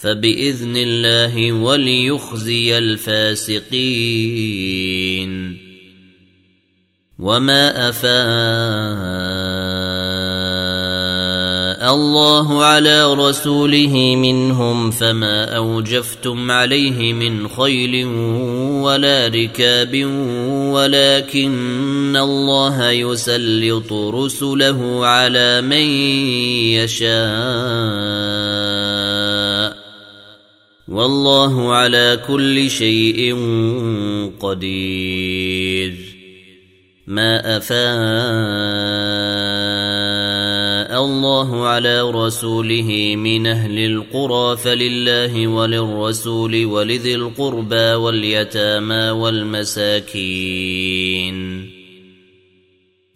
فبإذن الله وليخزي الفاسقين. وما أفاء الله على رسوله منهم فما أوجفتم عليه من خيل ولا ركاب ولكن الله يسلط رسله على من يشاء. والله على كل شيء قدير. ما أفاء الله على رسوله من أهل القرى فلله وللرسول ولذي القربى واليتامى والمساكين.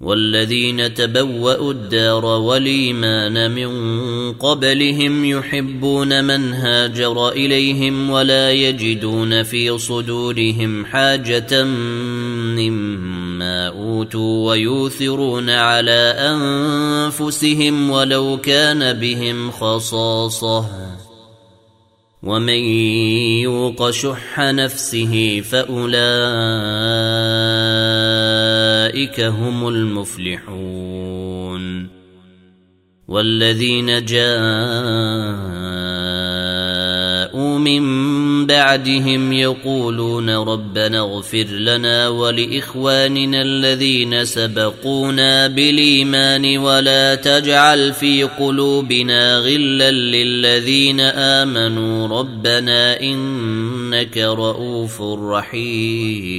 والذين تبوأوا الدار والإيمان من قبلهم يحبون من هاجر إليهم ولا يجدون في صدورهم حاجة مما أوتوا ويوثرون على أنفسهم ولو كان بهم خصاصة. ومن يوق شح نفسه فأولئك هم المفلحون والذين جاءوا من بعدهم يقولون ربنا اغفر لنا ولإخواننا الذين سبقونا بالإيمان ولا تجعل في قلوبنا غلا للذين آمنوا ربنا إنك رؤوف رحيم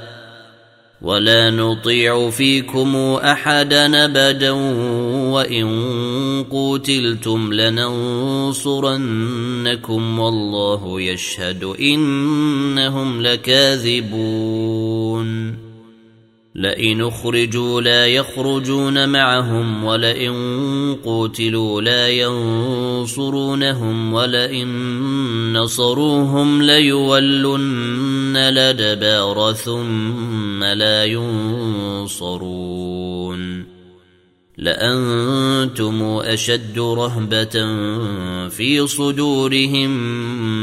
ولا نطيع فيكم أحدا أبدا وإن قوتلتم لننصرنكم والله يشهد انهم لكاذبون لئن اخرجوا لا يخرجون معهم ولئن قوتلوا لا ينصرونهم ولئن نصروهم ليولن الأدبار ثم لا ينصرون. لأنتم أشد رهبة في صدورهم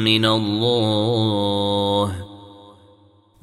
من الله.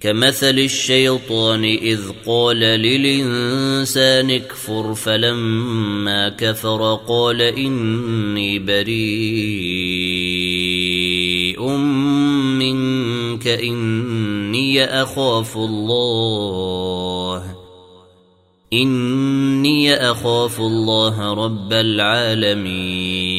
كمثل الشيطان إذ قال للإنسان اكفر فلما كفر قال إني بريء منك إني أخاف الله إني أخاف الله رب العالمين.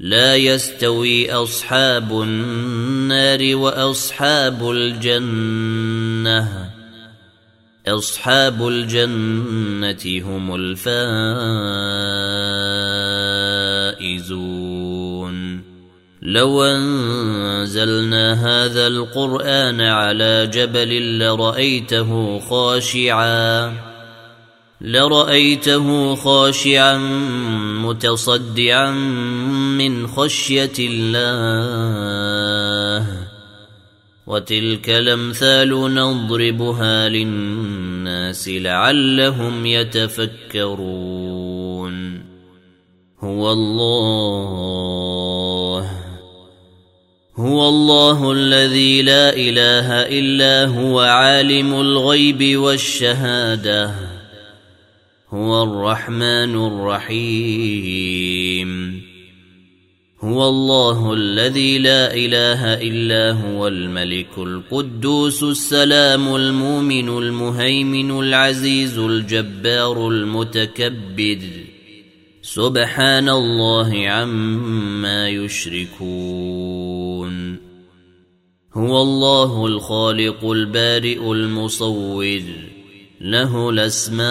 لا يستوي أصحاب النار وأصحاب الجنة. أصحاب الجنة هم الفائزون. لو أنزلنا هذا القرآن على جبل لرأيته خاشعا. لرأيته خاشعا متصدعا من خشية الله. وتلك الأمثال نضربها للناس لعلهم يتفكرون. هو الله. هو الله الذي لا إله إلا هو عالم الغيب والشهادة. هو الرحمن الرحيم. هو الله الذي لا إله إلا هو الملك القدوس السلام المؤمن المهيمن العزيز الجبار المتكبر. سبحان الله عما يشركون. هو الله الخالق البارئ المصور. له الأسماء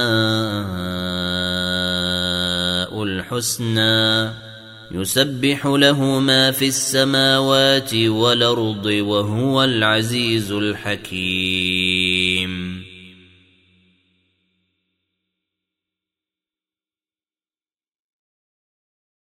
الحسنى يسبح له ما في السماوات والأرض وهو العزيز الحكيم.